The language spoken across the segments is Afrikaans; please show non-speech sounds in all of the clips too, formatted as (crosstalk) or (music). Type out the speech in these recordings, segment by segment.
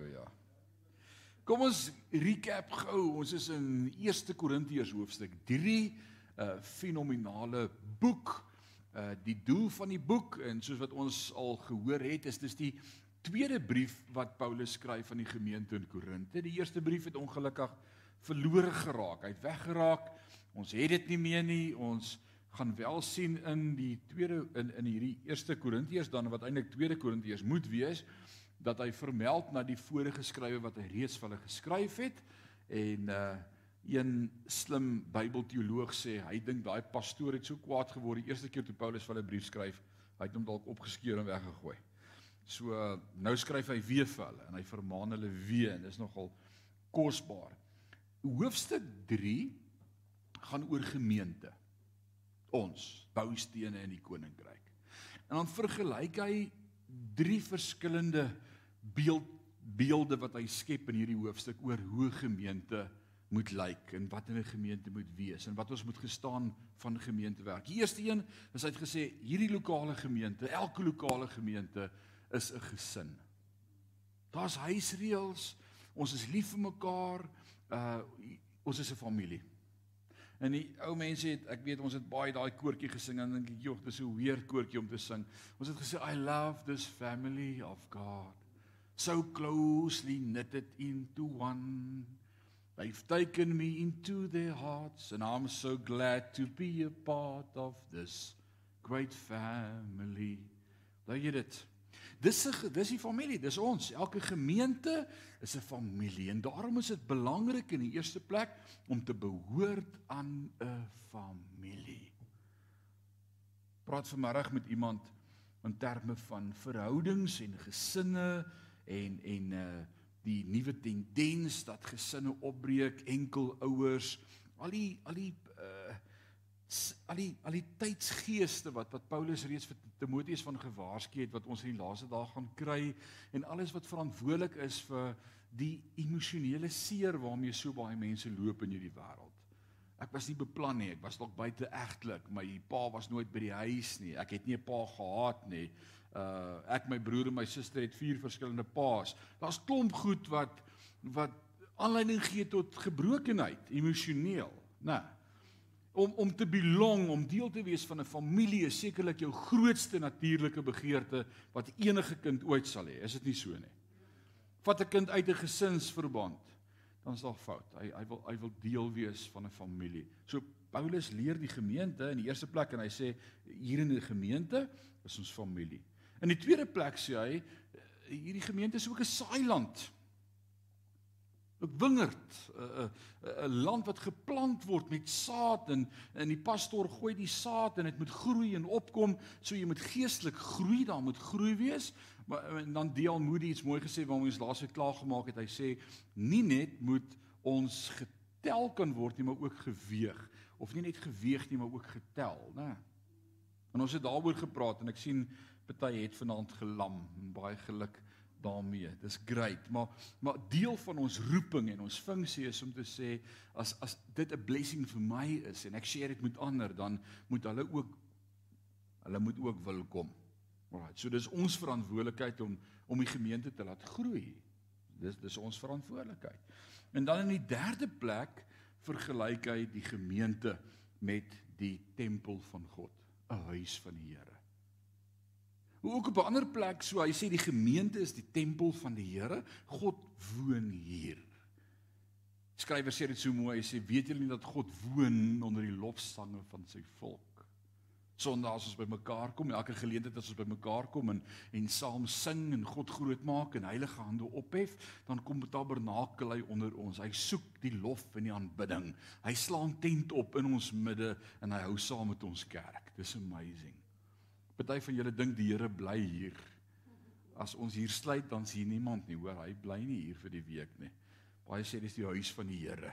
Halleluja. Kom ons recap gou. Ons is in 1 Korintiërs hoofstuk 3, 'n uh, fenominale boek. Uh die doel van die boek en soos wat ons al gehoor het, is dis die tweede brief wat Paulus skryf aan die gemeente in Korinte. Die eerste brief het ongelukkig verlore geraak. Hy het weggeraak. Ons het dit nie meer nie. Ons gaan wel sien in die tweede in in hierdie eerste Korintiërs dan wat eintlik tweede Korintiërs moet wees dat hy vermeld na die vorige skrywe wat hy reeds vir hulle geskryf het en uh een slim Bybelteoloog sê hy dink daai pastoor het so kwaad geword die eerste keer toe Paulus vir hulle brief skryf hy het hom dalk opgeskeur en weggegooi. So uh, nou skryf hy weer vir hulle en hy vermaan hulle weer en dis nogal kosbaar. Hoofstuk 3 gaan oor gemeente. Ons boustene in die koninkryk. En dan vergelyk hy drie verskillende beeld beelde wat hy skep in hierdie hoofstuk oor hoe gemeente moet lyk en wat 'n gemeente moet wees en wat ons moet gestaan van gemeentewerk. Die eerste een is hy het gesê hierdie lokale gemeente, elke lokale gemeente is 'n gesin. Daar's huisreëls, ons is lief vir mekaar, uh ons is 'n familie. En die ou mense het ek weet ons het baie daai koortjie gesing en dink ek jog dis 'n weer koortjie om te sing. Ons het gesê I love this family of God. So closely knitted into one. They've taken me into their hearts and I'm so glad to be a part of this great family. Daai jy dit. Dis 'n dis die familie, dis ons. Elke gemeente is 'n familie en daarom is dit belangrik in die eerste plek om te behoort aan 'n familie. Praat vanmiddag met iemand in terme van verhoudings en gesinne en en uh die nuwe tendens dat gesinne opbreek, enkel ouers, al die al die uh al die al die tydsgeeste wat wat Paulus reeds vir Timoteus van gewaarsku het wat ons in die laaste dae gaan kry en alles wat verantwoordelik is vir die emosionele seer waarmee so baie mense loop in hierdie wêreld. Ek was nie beplan nie, ek was dalk buite egtelik, my pa was nooit by die huis nie. Ek het nie 'n pa gehad nie. Uh ek, my broer en my suster het vier verskillende paas. Daar's klomp goed wat wat aanleiding gee tot gebrokenheid emosioneel, né? Nee om om te belong, om deel te wees van 'n familie is sekerlik jou grootste natuurlike begeerte wat enige kind ooit sal hê. Is dit nie so nie? Vat 'n kind uit 'n gesinsverband, dan is daar fout. Hy hy wil hy wil deel wees van 'n familie. So Paulus leer die gemeente in die eerste plek en hy sê hier in die gemeente is ons familie. In die tweede plek sê hy hierdie gemeente is ook 'n saailand. 'n wingerd, 'n 'n land wat geplant word met saad en en die pastoor gooi die saad en dit moet groei en opkom, so jy moet geestelik groei, daar moet groei wees. Maar dan deel Moody iets mooi gesê waarom ons laasweek klaar gemaak het. Hy sê nie net moet ons getel kan word nie, maar ook geweeg of nie net geweeg nie, maar ook getel, né? En ons het daaroor gepraat en ek sien party het vanaand gelam, baie geluk daarmee. Dis great, maar maar deel van ons roeping en ons funksie is om te sê as as dit 'n blessing vir my is en ek share dit met ander, dan moet hulle ook hulle moet ook wil kom. Alraai. So dis ons verantwoordelikheid om om die gemeente te laat groei. Dis dis ons verantwoordelikheid. En dan in die derde plek vergelyk hy die gemeente met die tempel van God, 'n huis van die Here. Ook op 'n ander plek so hy sê die gemeente is die tempel van die Here. God woon hier. Skrywer sê dit so mooi. Hy sê weet julle nie dat God woon onder die lofsange van sy volk? Sondag as ons bymekaar kom, elke geleentheid as ons bymekaar kom en en saam sing en God groot maak en heilige hande ophef, dan kom tabernakel hy onder ons. Hy soek die lof en die aanbidding. Hy slaan tent op in ons midde en hy hou saam met ons kerk. Dis amazing. Party van julle dink die Here bly hier. As ons hier sluit dan sien niemand nie, hoor, hy bly nie hier vir die week nie. Baie sê dis die huis van die Here.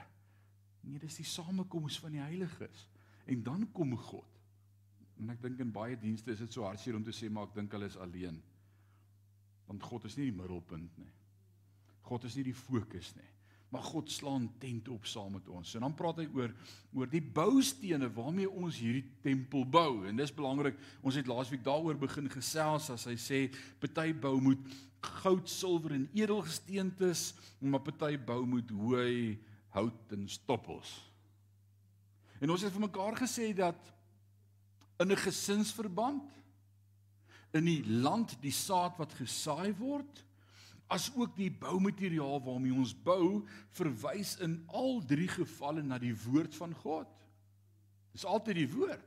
Nee, dis die samekoms van die heiliges. En dan kom God. En ek dink in baie dienste is dit so hartseer om te sê maar ek dink hulle is alleen. Want God is nie die middelpunt nie. God is nie die fokus nie. Maar God slaan tent op saam met ons. En dan praat hy oor oor die boustene waarmee ons hierdie tempel bou. En dis belangrik. Ons het laasweek daaroor begin gesels as hy sê party bou moet goud, silwer en edelgesteentes, maar party bou moet hooi, hout en stoppels. En ons het vir mekaar gesê dat in 'n gesinsverband in die land die saad wat gesaai word as ook die boumateriaal waarmee ons bou verwys in al drie gevalle na die woord van God. Dis altyd die woord.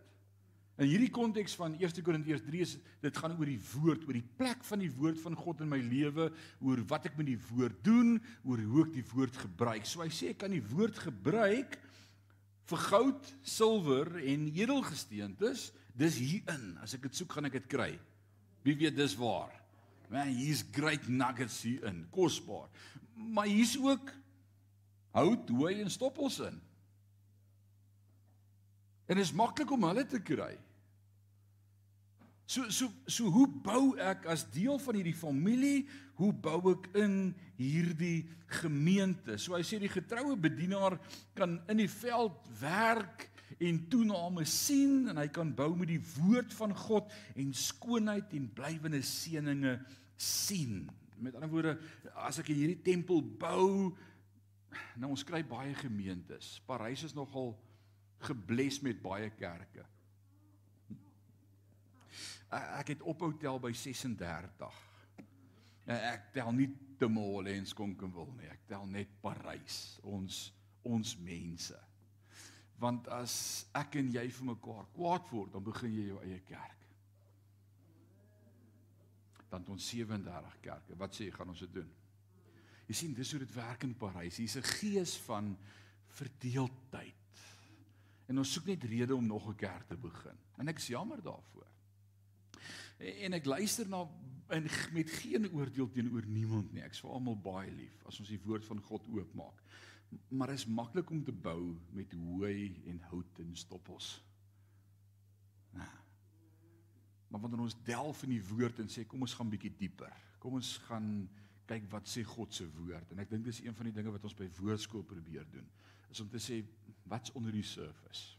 In hierdie konteks van 1 Korintiërs 3 is dit gaan oor die woord, oor die plek van die woord van God in my lewe, oor wat ek met die woord doen, oor hoe ek die woord gebruik. So hy sê ek kan die woord gebruik vir goud, silwer en edelgesteentes. Dis hierin. As ek dit soek, gaan ek dit kry. Wie weet dis waar? Man, hier's great nuggets hier in, kosbaar. Maar hier's ook hout, hooi en stoppels in. En dit is maklik om hulle te kry. So so so hoe bou ek as deel van hierdie familie? Hoe bou ek in hierdie gemeente? So hy sê die getroue bedienaar kan in die veld werk en toename sien en hy kan bou met die woord van God en skoonheid en blywende seëninge sien. Met ander woorde, as ek hierdie tempel bou, nou ons kry baie gemeentes. Parys is nogal gebles met baie kerke. Ek het ophou tel by 36. Ek tel nie te Mole en Skonkenwil nie. Ek tel net Parys, ons ons mense. Want as ek en jy vir mekaar kwaad word, dan begin jy jou eie kerk dan ons 37 kerke. Wat sê jy gaan ons dit doen? Jy sien dis hoe dit werk in Parys. Hier's 'n gees van verdeeldheid. En ons soek net rede om nog 'n kerk te begin. En ek is jammer daarvoor. En ek luister na en met geen oordeel teenoor niemand nie. Ek's vir almal baie lief as ons die woord van God oopmaak. Maar is maklik om te bou met hooi en hout en stoppels. Nou, Maar wanneer ons delf in die woord en sê kom ons gaan bietjie dieper. Kom ons gaan kyk wat sê God se woord en ek dink dis een van die dinge wat ons by woordskool probeer doen is om te sê wat's onder die surface.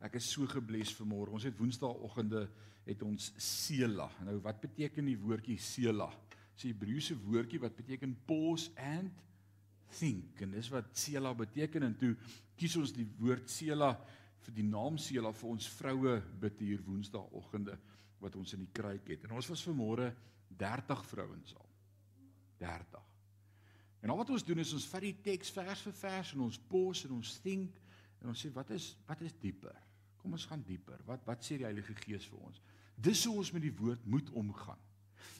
Ek is so gebless vanmôre. Ons het woensdaagoggende het ons sela. Nou wat beteken die woordjie sela? Dis 'n Hebreëse woordjie wat beteken pause and think en dis wat sela beteken en toe kies ons die woord sela vir die naam sela vir ons vroue bid hier woensdaagoggende wat ons in die kruik het. En ons was vanmôre 30 vrouens al. 30. En al wat ons doen is ons vat die teks vers vir vers en ons pause en ons think en ons sê wat is wat is dieper? Kom ons gaan dieper. Wat wat sê die Heilige Gees vir ons? Dis hoe ons met die woord moet omgaan.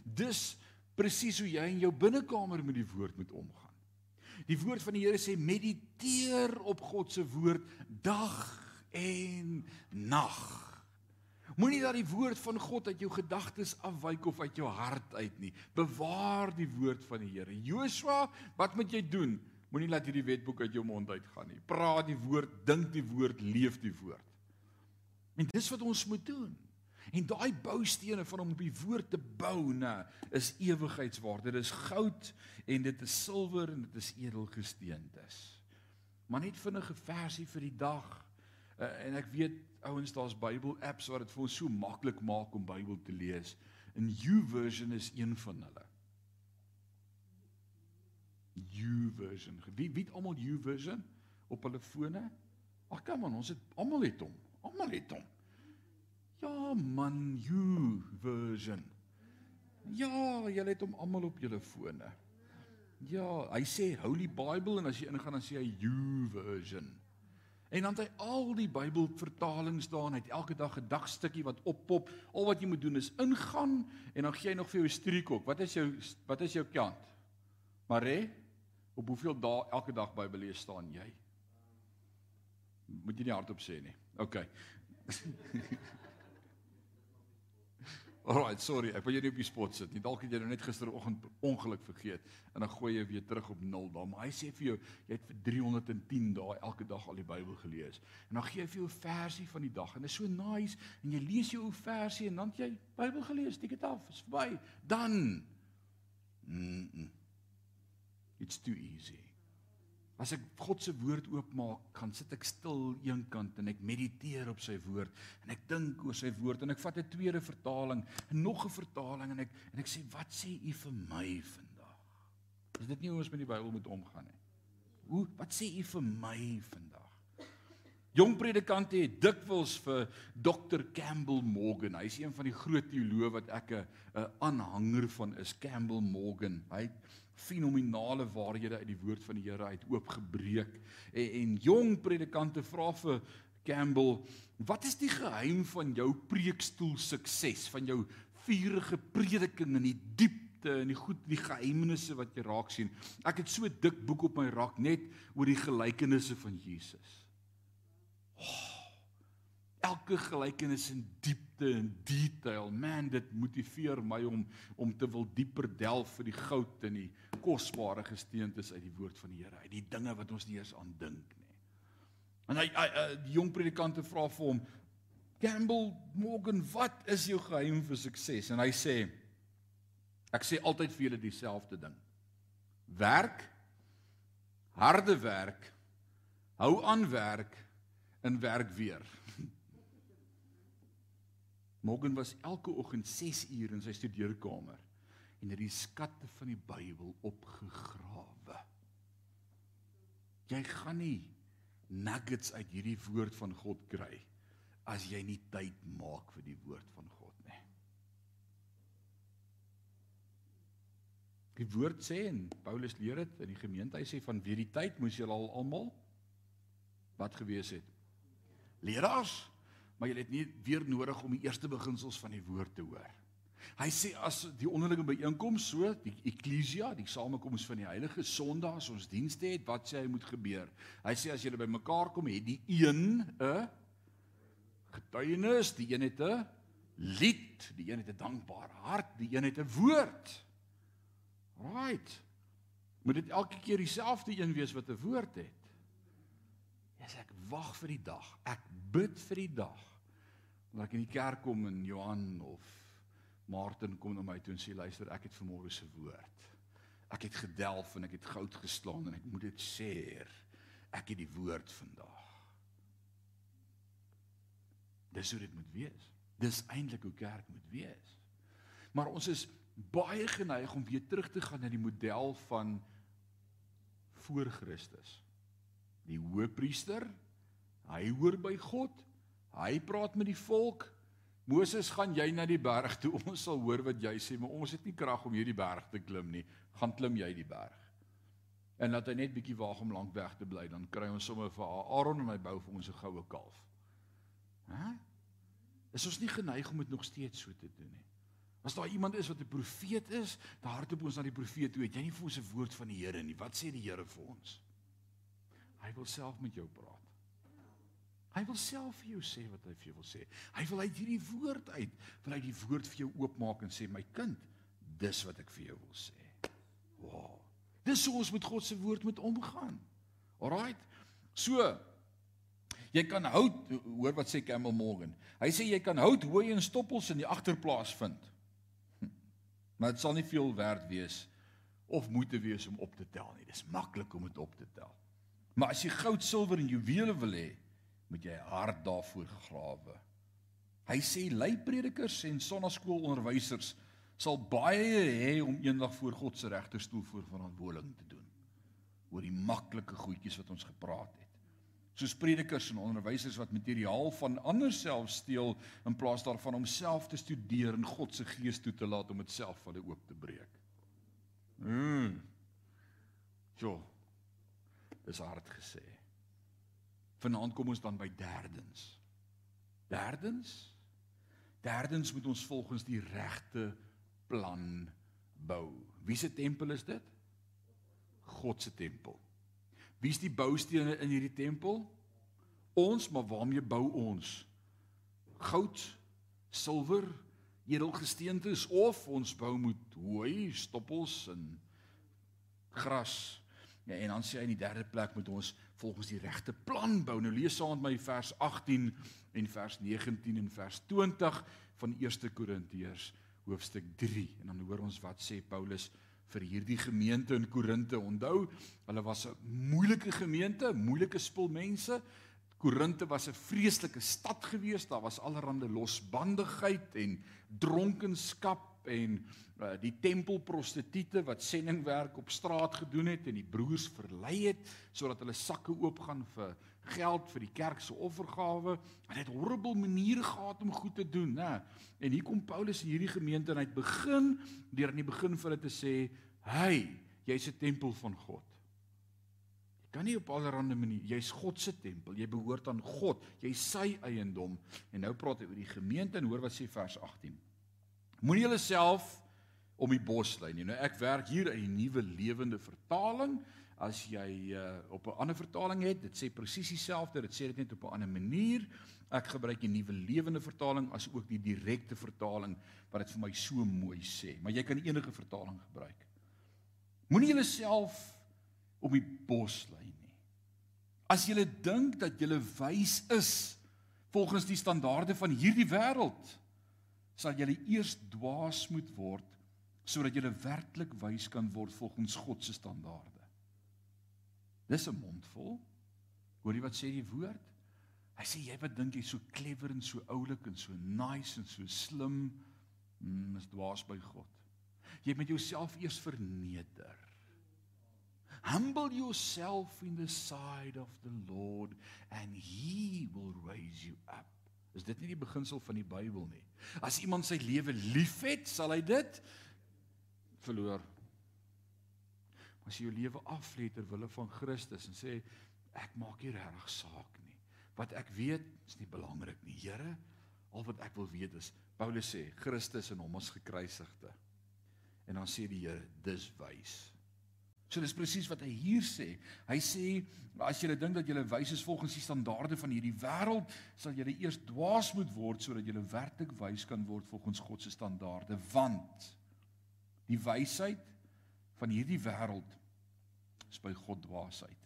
Dis presies hoe jy in jou binnekamer met die woord moet omgaan. Die woord van die Here sê mediteer op God se woord dag en nag. Moenie dat die woord van God uit jou gedagtes afwyk of uit jou hart uit nie. Bewaar die woord van die Here. Joshua, wat moet jy doen? Moenie laat hierdie wetboek uit jou mond uitgaan nie. Praat die woord, dink die woord, leef die woord. En dis wat ons moet doen. En daai boustene van om op die woord te bou, nê, is ewigheidswaarde. Dit is goud en dit is silwer en dit is edelgesteentes. Maar net vinnige versie vir die dag. Uh, en ek weet ouens daar's Bybel apps wat dit vir ons so maklik maak om Bybel te lees. En YouVersion is een van hulle. YouVersion. Wie wie het almal YouVersion op hulle fone? Ag kom aan, ons het almal het hom. Almal het hom. Ja man, YouVersion. Ja, julle het hom almal op julle fone. Ja, hy sê Holy Bible en as jy ingaan dan sê hy YouVersion. En dan het hy al die Bybelvertalings daar en hy het elke dag 'n dagstukkie wat oppop. Al wat jy moet doen is ingaan en dan gee hy nog vir jou 'n striekok. Wat is jou wat is jou kant? Mare, op hoeveel dae elke dag Bybel lees staan jy? Moet jy nie hardop sê nie. OK. (laughs) Alright, sorry, ek wil jou nie op die spot sit nie. Dalk het jy nou net gisteroggend ongeluk vergeet en dan gooi jy weer terug op 0 daar. Maar hy sê vir jou, jy het vir 310 dae elke dag al die Bybel gelees. En dan gee hy vir jou 'n versie van die dag en dit is so nice en jy lees jou ou versie en dan jy Bybel gelees, tik dit af, is verby. Dan mm -mm. It's too easy. As ek God se woord oopmaak, gaan sit ek stil eenkant en ek mediteer op sy woord en ek dink oor sy woord en ek vat 'n tweede vertaling en nog 'n vertaling en ek en ek sê wat sê u vir my vandag? Is dit nie hoe ons met die Bybel moet omgaan nie? Hoe wat sê u vir my vandag? Jong predikante het dikwels vir Dr Campbell Morgan. Hy's een van die groot teoloë wat ek 'n 'n aanhanger van is, Campbell Morgan. Hy fenominale waarhede uit die woord van die Here uit oopgebreek. En, en jong predikante vra vir Campbell, "Wat is die geheim van jou preekstoel sukses, van jou vurige prediking in die diepte en die goed, die geheimenisse wat jy raak sien?" Ek het so dik boek op my rak net oor die gelykenisse van Jesus. Oh, elke gelykenis in diepte en detail, man, dit motiveer my om om te wil dieper delf vir die goud en die kosbare gesteentes uit die woord van die Here, uit die dinge wat ons nie eens aan dink nie. En hy, hy, hy die jong predikante vra vir hom, Campbell Morgan, wat is jou geheim vir sukses? En hy sê ek sê altyd vir julle dieselfde ding. Werk, harde werk, hou aan werk en werk weer. Morgan was elke oggend 6 uur in sy studeerkamer en het die skatte van die Bybel opgegrawe. Jy gaan nie nuggets uit hierdie woord van God kry as jy nie tyd maak vir die woord van God nie. Die woord sê en Paulus leer dit in die gemeente hy sê van wie die tyd moes julle al almal wat gewees het. Leraars, maar jy het nie weer nodig om die eerste beginsels van die woord te hoor. Hy sê as die onderlinge byeenkoms so, die eklesia, die samekoms van die heilige Sondae, ons dienste het, wat sê hy moet gebeur? Hy sê as julle bymekaar kom, het die een 'n getuienis, die een het 'n lied, die een het 'n dankbare hart, die een het 'n woord. Right. Moet dit elke keer dieselfde een wees wat 'n woord het? Ja, ek wag vir die dag. Ek bid vir die dag wanneer ek in die kerk kom en Johan of Martin kom na my toe en sê luister, ek het vanmôre se woord. Ek het gedelf en ek het goud geslaan en ek moet dit sê. Ek het die woord vandag. Dis hoe dit moet wees. Dis eintlik hoe kerk moet wees. Maar ons is baie geneig om weer terug te gaan na die model van voor Christus. Die hoëpriester, hy hoor by God. Hy praat met die volk Moses, gaan jy na die berg toe? (laughs) Ons sal hoor wat jy sê, maar ons het nie krag om hierdie berg te klim nie. Gaan klim jy die berg. En laat hy net bietjie waag om lank weg te bly, dan kry ons sommer vir Aaron en hy bou vir ons 'n goue kalf. Hæ? Is ons nie geneig om dit nog steeds so te doen nie? As daar iemand is wat 'n profeet is, dan hardloop ons na die profeet toe. Het jy nie vir ons 'n woord van die Here nie? Wat sê die Here vir ons? Hy wil self met jou praat. Hy wil self vir jou sê wat hy vir jou wil sê. Hy wil uit hierdie woord uit, wil hy die woord vir jou oopmaak en sê my kind, dis wat ek vir jou wil sê. Wow. Dis hoe ons met God se woord moet omgaan. Alraight. So jy kan hout hoor wat sê Campbell Morgan. Hy sê jy kan hout hooi en stoppels in die agterplaas vind. Hm. Maar dit sal nie veel werd wees of moeite wees om op te tel nie. Dis maklik om dit op te tel. Maar as jy goud, silwer en juwele wil hê, moet jy hard daarvoor grawe. Hy sê leipredikers en sonnaskoolonderwysers sal baie hê om eendag voor God se regterstoel voor verantwoording te doen oor die maklike goedjies wat ons gepraat het. Soos predikers en onderwysers wat materiaal van ander self steel in plaas daarvan om self te studeer en God se gees toe te laat om dit self van hulle oop te breek. Mm. Jo. Dis hard gesê. Vanaand kom ons dan by derdens. Derdens? Derdens moet ons volgens die regte plan bou. Wie se tempel is dit? God se tempel. Wie is die boustene in hierdie tempel? Ons, maar waarmee bou ons? Goud, silwer, edelgesteentes of ons bou met hooi, stoppels en gras. Ja, en dan sê hy in die derde plek moet ons volgens die regte plan bou. Nou lees saam met my vers 18 en vers 19 en vers 20 van 1 Korintiërs hoofstuk 3 en dan hoor ons wat sê Paulus vir hierdie gemeente in Korinte. Onthou, hulle was 'n moeilike gemeente, moeilike spul mense. Korinte was 'n vreeslike stad gewees. Daar was allerlei losbandigheid en dronkenskap en uh, die tempelprostituie wat sendingwerk op straat gedoen het en die broers verlei het sodat hulle sakke oop gaan vir geld vir die kerk se offergawe. Hulle het horrible maniere gehad om goed te doen, né? En hier kom Paulus in hierdie gemeente en hy het begin deur in die begin vir hulle te sê, "Hey, jy's 'n tempel van God." Kan nie op allerlei maniere, jy's God se tempel, jy behoort aan God, jy's sy eiendom. En nou praat hy oor die gemeente en hoor wat sê vers 18. Moenie jouself om die bos lei nie. Nou ek werk hier in die nuwe lewende vertaling as jy uh, op 'n ander vertaling het, dit sê presies dieselfde, dit sê dit net op 'n ander manier. Ek gebruik die nuwe lewende vertaling as ook die direkte vertaling wat dit vir my so mooi sê, maar jy kan enige vertaling gebruik. Moenie jouself op die bos lei nie. As jy dink dat jy wys is volgens die standaarde van hierdie wêreld, sal jy eers dwaas moet word sodat jy werklik wys kan word volgens God se standaarde. Dis 'n mondvol. Hoor jy wat sê die woord? Hy sê jy wat dink jy's so clever en so oulik en so nice en so slim, mm, is dwaas by God. Jy moet jouself eers verneder. Humble yourself in the side of the Lord and he will raise you up. Is dit nie die beginsel van die Bybel nie? As iemand sy lewe liefhet, sal hy dit verloor as jy jou lewe aflê ter wille van Christus en sê ek maak nie regtig saak nie. Wat ek weet is nie belangrik nie. Here, al wat ek wil weet is Paulus sê Christus en hom as gekruisigde. En dan sê die Here, dis wys. So dis presies wat hy hier sê. Hy sê as jy dink dat jy wys is volgens die standaarde van hierdie wêreld, sal jy eers dwaas moet word sodat jy werklik wys kan word volgens God se standaarde, want die wysheid van hierdie wêreld is by God dwaasheid.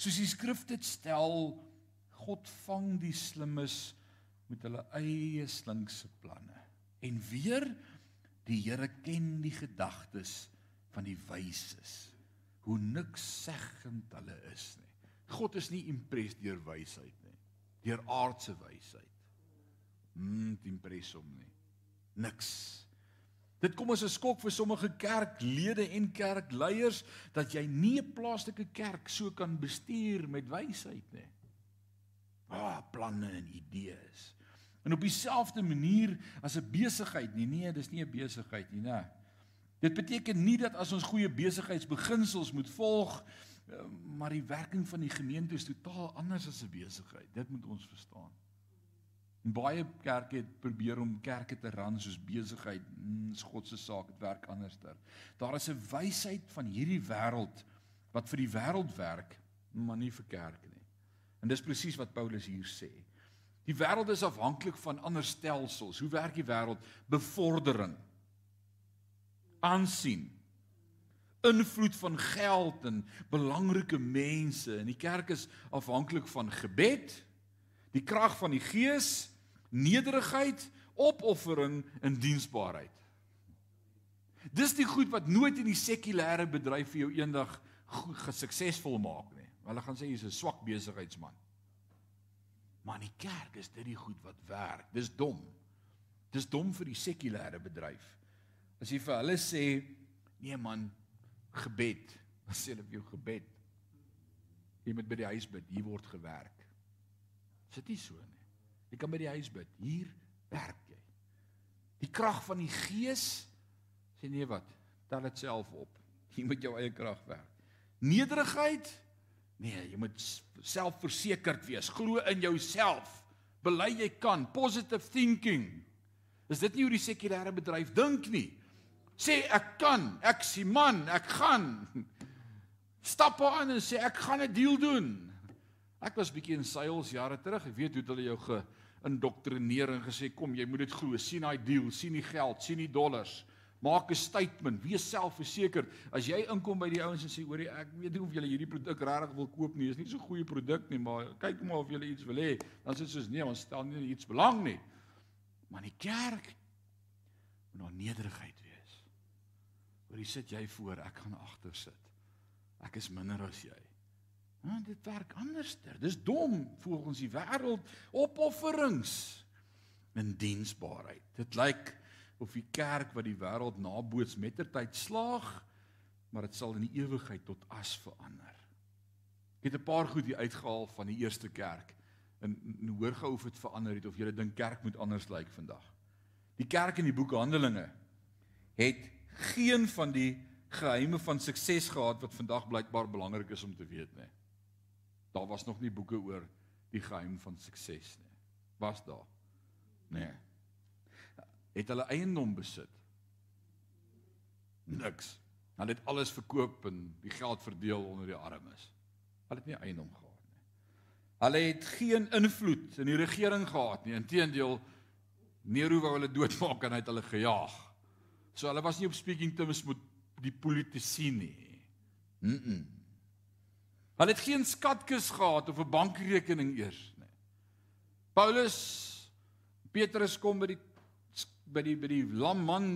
Soos die skrif dit stel, God vang die slimmes met hulle eie slinkse planne. En weer die Here ken die gedagtes van die wyses. Hoe niks seggend hulle is nie. God is nie impres deur wysheid nie. Deur aardse wysheid. Hm, impres hom nie. Niks. Dit kom as 'n skok vir sommige kerklede en kerkleiers dat jy nie 'n plaaslike kerk so kan bestuur met wysheid nie. Ah, planne en idees. En op dieselfde manier as 'n besigheid nie. Nee, dis nie 'n besigheid nie, né? Dit beteken nie dat as ons goeie besigheidsbeginsels moet volg, eh, maar die werking van die gemeente is totaal anders as 'n besigheid. Dit moet ons verstaan. En baie kerke het probeer om kerke te ran soos besigheid, mm, is God se saak, dit werk anderster. Daar is 'n wysheid van hierdie wêreld wat vir die wêreld werk, maar nie vir kerke nie. En dis presies wat Paulus hier sê. Die wêreld is afhanklik van ander stelsels. Hoe werk die wêreld? Bevordering. Aansien. Invloed van geld en belangrike mense. En die kerk is afhanklik van gebed, die krag van die Gees nederigheid, opoffering en diensbaarheid. Dis die goed wat nooit in die sekulêre bedryf vir jou eendag gesuksesvol maak nie. Hulle gaan sê jy's 'n swak besigheidsman. Maar in die kerk is dit die goed wat werk. Dis dom. Dis dom vir die sekulêre bedryf. As jy vir hulle sê, nee man, gebed, (laughs) dan sê hulle vir jou gebed. Jy moet by die huis bid, hier word gewerk. Is dit nie so nie? Jy kan by die huis bid. Hier werk jy. Die krag van die Gees sê nee wat? Tel dit self op. (laughs) Jy moet jou eie krag werk. Nederigheid? Nee, jy moet selfversekerd wees. Glo in jouself. Bely jy kan. Positive thinking. Is dit nie hoe die sekulêre bedryf dink nie? Sê ek kan, ek sien man, ek gaan. Stap aan en sê ek gaan 'n deal doen. Ek was bietjie in sales jare terug. Ek weet hoe hulle jou ge indoktrineer en gesê kom jy moet dit glo. Sien daai deal sien die geld sien die dollars. Maak 'n statement. Wees selfverseker. As jy inkom by die ouens en sê hoor ek weet nie of julle hierdie produk regtig wil koop nie. Is nie so 'n goeie produk nie maar kyk maar of julle iets wil hê. Dan sê soos nee ons stel nie iets belang nie. Maar die kerk nou nederigheid wees Hoorie sit jy voor, ek gaan agter sit. Ek is minder as jy. Nou dit werk anderster. Dis dom volgens die wêreld opofferings in diensbaarheid. Dit lyk of die kerk wat die wêreld naboots mettertyd slaag, maar dit sal in die ewigheid tot as verander. Ek het 'n paar goed hier uitgehaal van die eerste kerk en, en hoor gou of dit verander het of jy dink kerk moet anders lyk vandag. Die kerk in die boek Handelinge het geen van die geheime van sukses gehad wat vandag blykbaar belangrik is om te weet nie. Daar was nog nie boeke oor die geheim van sukses nie. Was daar? Nee. Het hulle eiendom besit? Niks. Hulle het alles verkoop en die geld verdeel onder die armes. Hulle het nie eiendom gehad nie. Hulle het geen invloed in die regering gehad nie. Inteendeel Nero wou hulle doodmaak en hy het hulle gejaag. So hulle was nie op speaking terms met die politici nie. Mm. -mm. Hulle het geen skatkis gehad of 'n bankrekening eers nie. Paulus Petrus kom by die by die by die lam man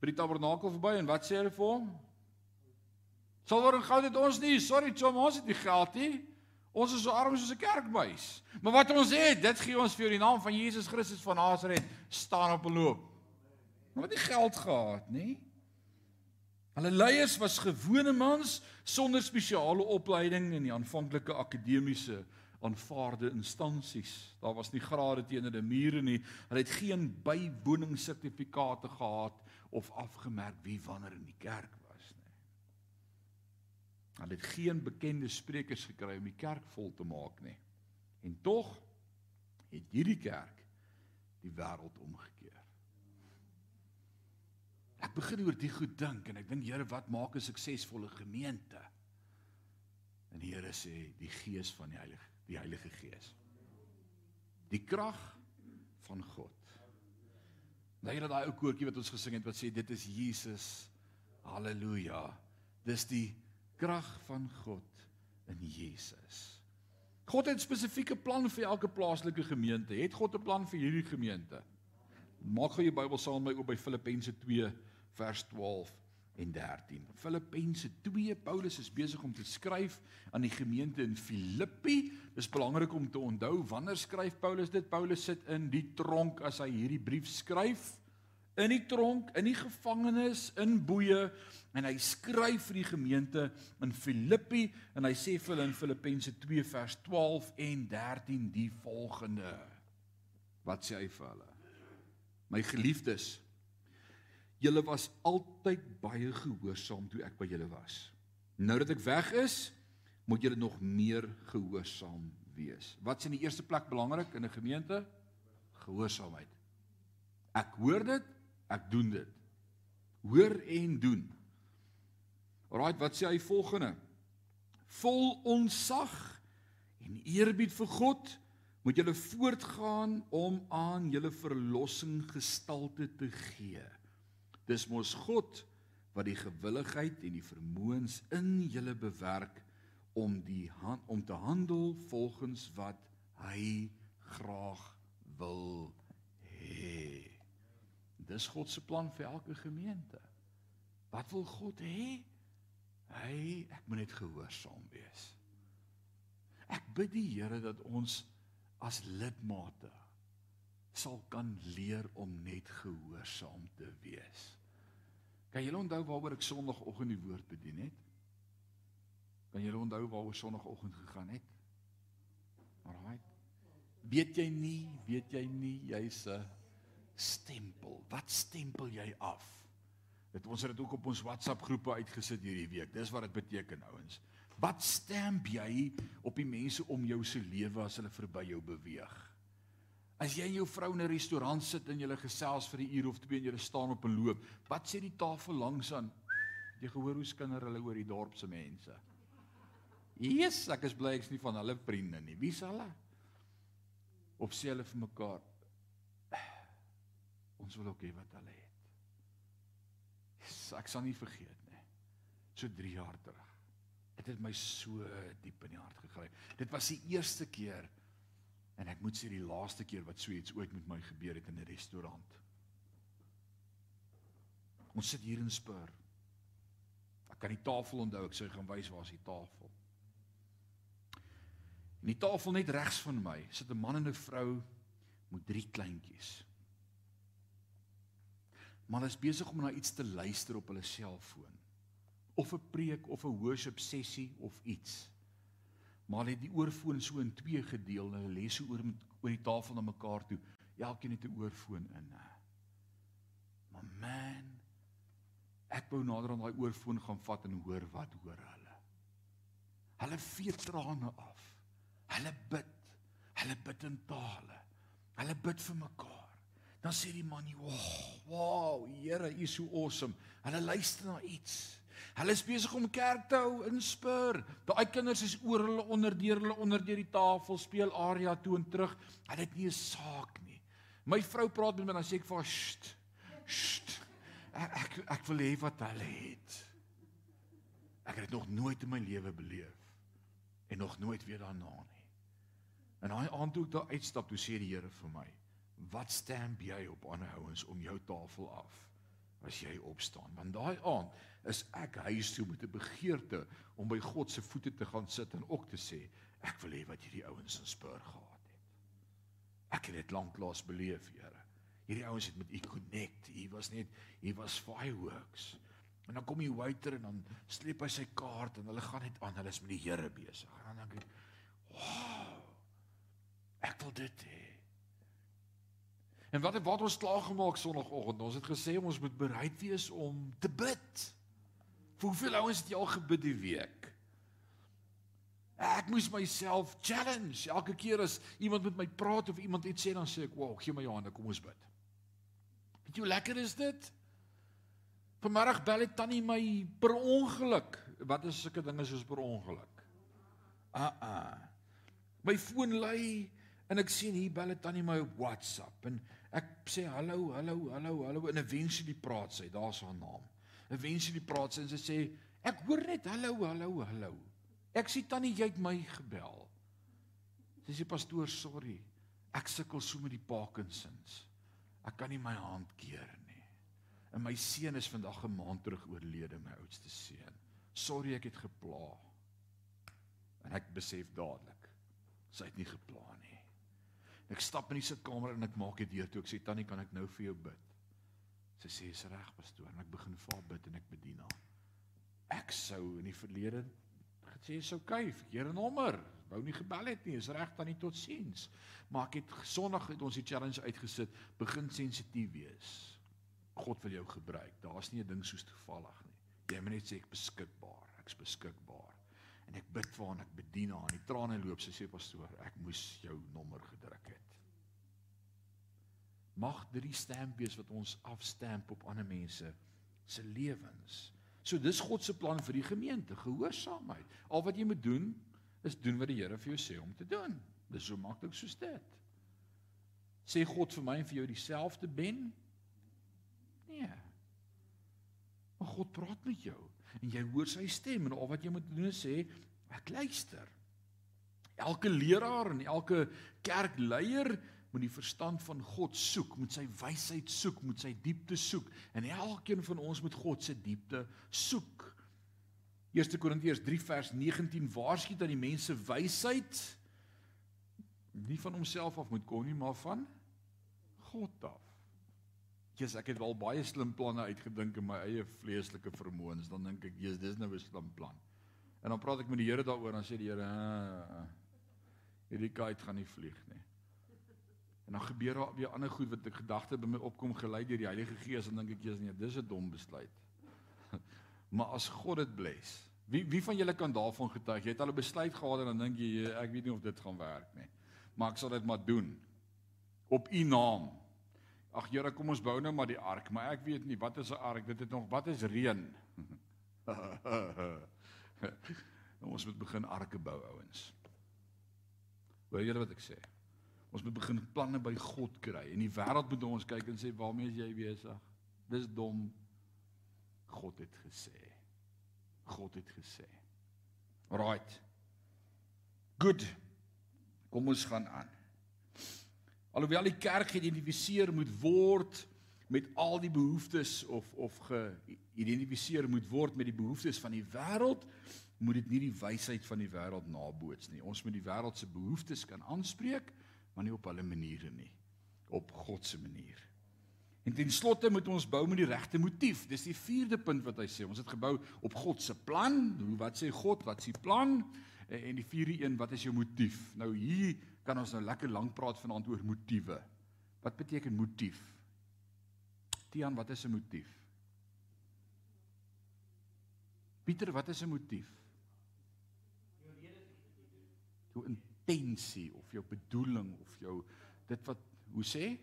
by die tabernakel verby en wat sê hy vir hom? Sal word goud het ons nie. Sorry, chom, ons het nie geld nie. Ons is so arm soos 'n kerkbuis. Maar wat ons het, dit gee ons vir die naam van Jesus Christus van Nasaret staan op 'n loop. Maar wat nie geld gehad nie. Hulle leiers was gewone mans sonder spesiale opleiding in die aanvanklike akademiese aanvaarde instansies. Daar was nie grade teenoor die mure nie. Hulle het geen bywoningssertifikate gehad of afgemerk wie wanneer in die kerk was nie. Hulle het geen bekende sprekers gekry om die kerk vol te maak nie. En tog het hierdie kerk die wêreld omgekeer. Ek begin oor die goed dink en ek dink Here, wat maak 'n suksesvolle gemeente? En die Here sê die gees van die Heilige, die Heilige Gees. Die krag van God. Nou jy het daai ou koortjie wat ons gesing het wat sê dit is Jesus. Halleluja. Dis die krag van God in Jesus. God het 'n spesifieke plan vir elke plaaslike gemeente. Het God 'n plan vir hierdie gemeente? Maak gou jou Bybel saam met my oop by Filippense 2 vers 12 en 13. Filippense 2 Paulus is besig om te skryf aan die gemeente in Filippi. Dis belangrik om te onthou wanneer skryf Paulus dit? Paulus sit in die tronk as hy hierdie brief skryf. In die tronk, in die gevangenis, in boeye en hy skryf vir die gemeente in Filippi en hy sê vir hulle in Filippense 2 vers 12 en 13 die volgende. Wat sê hy vir hulle? My geliefdes, Julle was altyd baie gehoorsaam toe ek by julle was. Nou dat ek weg is, moet julle nog meer gehoorsaam wees. Wat is in die eerste plek belangrik in 'n gemeente? Gehoorsaamheid. Ek hoor dit, ek doen dit. Hoor en doen. Alraai, wat sê hy volgende? Vol onsag en eerbied vir God moet julle voortgaan om aan julle verlossing gestalte te gee. Dis mos God wat die gewilligheid en die vermoëns in julle bewerk om die hand, om te handel volgens wat hy graag wil hê. Dis God se plan vir elke gemeente. Wat wil God hê? Hy, ek moet net gehoorsaam wees. Ek bid die Here dat ons as lidmate sal kan leer om net gehoorsaam te wees. Kan julle onthou waaroor ek Sondagoggend die woord bedien het? Kan julle onthou waaroor Sondagoggend gegaan het? Alraai. Weet jy nie, weet jy nie jy's 'n stempel. Wat stempel jy af? Dit ons het dit ook op ons WhatsApp groepe uitgesit hierdie week. Dis wat dit beteken ouens. Wat stamp jy op die mense om jou se lewe as hulle verby jou beweeg? As jy en jou vrou in 'n restaurant sit en julle gesels vir 'n uur of twee en julle staan op 'n loop, wat sê die tafel langs aan? Jy gehoor hoe skinder hulle oor die dorp se mense. Jesus, ek is bly ek's nie van hulle vriende nie. Wie's hulle? Of sê hulle vir mekaar ons wil ook hê wat hulle het. Ek sal nie vergeet nie. So 3 jaar terug. Dit het my so diep in die hart gegryp. Dit was die eerste keer En ek moet sê die laaste keer wat so iets ooit met my gebeur het in 'n restaurant. Ons sit hier in Spur. Ek kan die tafel onthou, ek sê gaan wys waar is die tafel. In die tafel net regs van my sit 'n man en 'n vrou met drie kleintjies. Maar hulle is besig om na iets te luister op hulle selfoon. Of 'n preek of 'n worship sessie of iets. Maar hulle het die oorfoon so in twee gedeel en hulle so oor met oor die tafel na mekaar toe. Elkeen het 'n oorfoon in. Maar man, ek wou nader aan daai oorfoon gaan vat en hoor wat hoor hulle. Hulle vee trane af. Hulle bid. Hulle bid in tale. Hulle bid vir mekaar. Dan sê die man, "Wow, wow, Here, U is so awesome." Hulle luister na iets. Hulle is besig om kerk te hou in Spur. Daai kinders is oor hulle onderdeur hulle onder deur die tafel speel area toe en terug. Hulle het nie 'n saak nie. My vrou praat met my dan sê ek vir haar, "Sst. Sst. Ek ek, ek wil hê wat hulle het." Ek het dit nog nooit in my lewe beleef en nog nooit weer daarna nie. En daai aand toe ek daar uitstap, toe sê die Here vir my: "Wat stamp jy op ander ouens om jou tafel af as jy opstaan?" Want daai aand is ek huis toe met 'n begeerte om by God se voete te gaan sit en ook te sê: "Ek wil hê wat hierdie ouens in Spur gehad het." Ek het dit lanklaas beleef, Here. Hierdie ouens het met U connect. Hier was net, hier was fireworks. En dan kom die waiter en dan sleep hy sy kaart en hulle gaan net aan. Hulle is met die Here besig. En dan dink ek, "Wow! Ek wil dit hê. En wat het wat ons klaar gemaak sonoggend? Ons het gesê ons moet bereid wees om te bid. Vir hoeveel ouens het jy al gebid die week? Ek moes myself challenge. Elke keer as iemand met my praat of iemand iets sê dan sê ek, "Wow, gee my jou hande, kom ons bid." Weet jy hoe lekker is dit? Vanmiddag bel dit tannie my per ongeluk. Wat is sulke dinge soos per ongeluk? Ah ah. My foon lui en ek sien hier bel dit tannie my op WhatsApp en ek sê hallo, hallo, hallo, hallo en eventually praat sy, daar's haar naam. Eventually praat sy en sy sê ek hoor net hallo, hallo, hallo. Ek sê tannie jy het my gebel. Sy sê pastoor, sorry. Ek sukkel so met die Parkinsons. Ek kan nie my hand keer nie. En my seun is vandag 'n maand terug oorlede, my oudste seun. Sorry ek het gepla. En ek besef dadelik sy het nie gepla nie. Ek stap in die sitkamer en ek maak dit deur toe ek sê tannie kan ek nou vir jou bid. Sy sê is reg pastoor en ek begin vir haar bid en ek bedien haar. Ek sou in die verlede gesê is okay, verkeerde nommer. Wou nie gebel het nie, is reg tannie tot sins. Maar ek het Sondag het ons die challenge uitgesit, begin sensitief wees. God wil jou gebruik. Daar's nie 'n ding soos toevallig nie. Jy moet net sê ek beskikbaar. Ek's beskikbaar. En ek bid vir haar en ek bedien haar. En die trane loop. Sy sê pastoor, ek moes jou nommer gedruk het. Mag dit die stamp wees wat ons afstamp op ander mense se lewens. So dis God se plan vir die gemeente, gehoorsaamheid. Al wat jy moet doen is doen wat die Here vir jou sê om te doen. Dis so maklik soos dit. Sê God vir my en vir jou dieselfde ben? Nee. Maar God praat met jou en jy hoor sy stem en al wat jy moet doen is sê ek luister. Elke leraar en elke kerkleier moet die verstand van God soek, moet sy wysheid soek, moet sy diepte soek en elkeen van ons moet God se diepte soek. 1 Korintiërs 3 vers 19 waarsku dat die mense wysheid nie van homself af moet kom nie, maar van God af. Jesus, ek het wel baie slim planne uitgedink in my eie vleeslike vermoëns, dan dink ek, Jesus, dis nou 'n slim plan. En dan praat ek met die Here daaroor en dan sê die Here, "Ah, hierdie kite gaan nie vlieg nie." En dan gebeur daar weer ander goed wat ek gedagte by my opkom gelei deur die Heilige Gees en dink ek jy's nee, dis 'n dom besluit. (laughs) maar as God dit bless. Wie wie van julle kan daarvan getuig? Jy het al 'n besluit gehad en dan dink jy ek weet nie of dit gaan werk nie. Maar ek sal dit maar doen. Op u naam. Ag Here, kom ons bou nou maar die ark, maar ek weet nie wat is 'n ark? Dit het nog wat is reën? (laughs) ons moet begin arke bou, ouens. Hoor julle wat ek sê? Ons moet begin planne by God kry. En die wêreld moet ons kyk en sê waarmee is jy besig? Dis dom. God het gesê. God het gesê. Right. Good. Kom ons gaan aan. Alhoewel die kerk geïdentifiseer moet word met al die behoeftes of of geïdentifiseer moet word met die behoeftes van die wêreld, moet dit nie die wysheid van die wêreld naboots nie. Ons moet die wêreld se behoeftes kan aanspreek, maar nie op hulle maniere nie, op God se manier. En ten slotte moet ons bou met die regte motief. Dis die vierde punt wat hy sê. Ons het gebou op God se plan. Hoe wat sê God? Wat is die plan? En, die vierde een, wat is jou motief? Nou hier kan ons nou lekker lank praat vanaand oor motiewe. Wat beteken motief? Tian, wat is 'n motief? Pieter, wat is 'n motief? Jou intensie of jou bedoeling of jou dit wat hoe sê?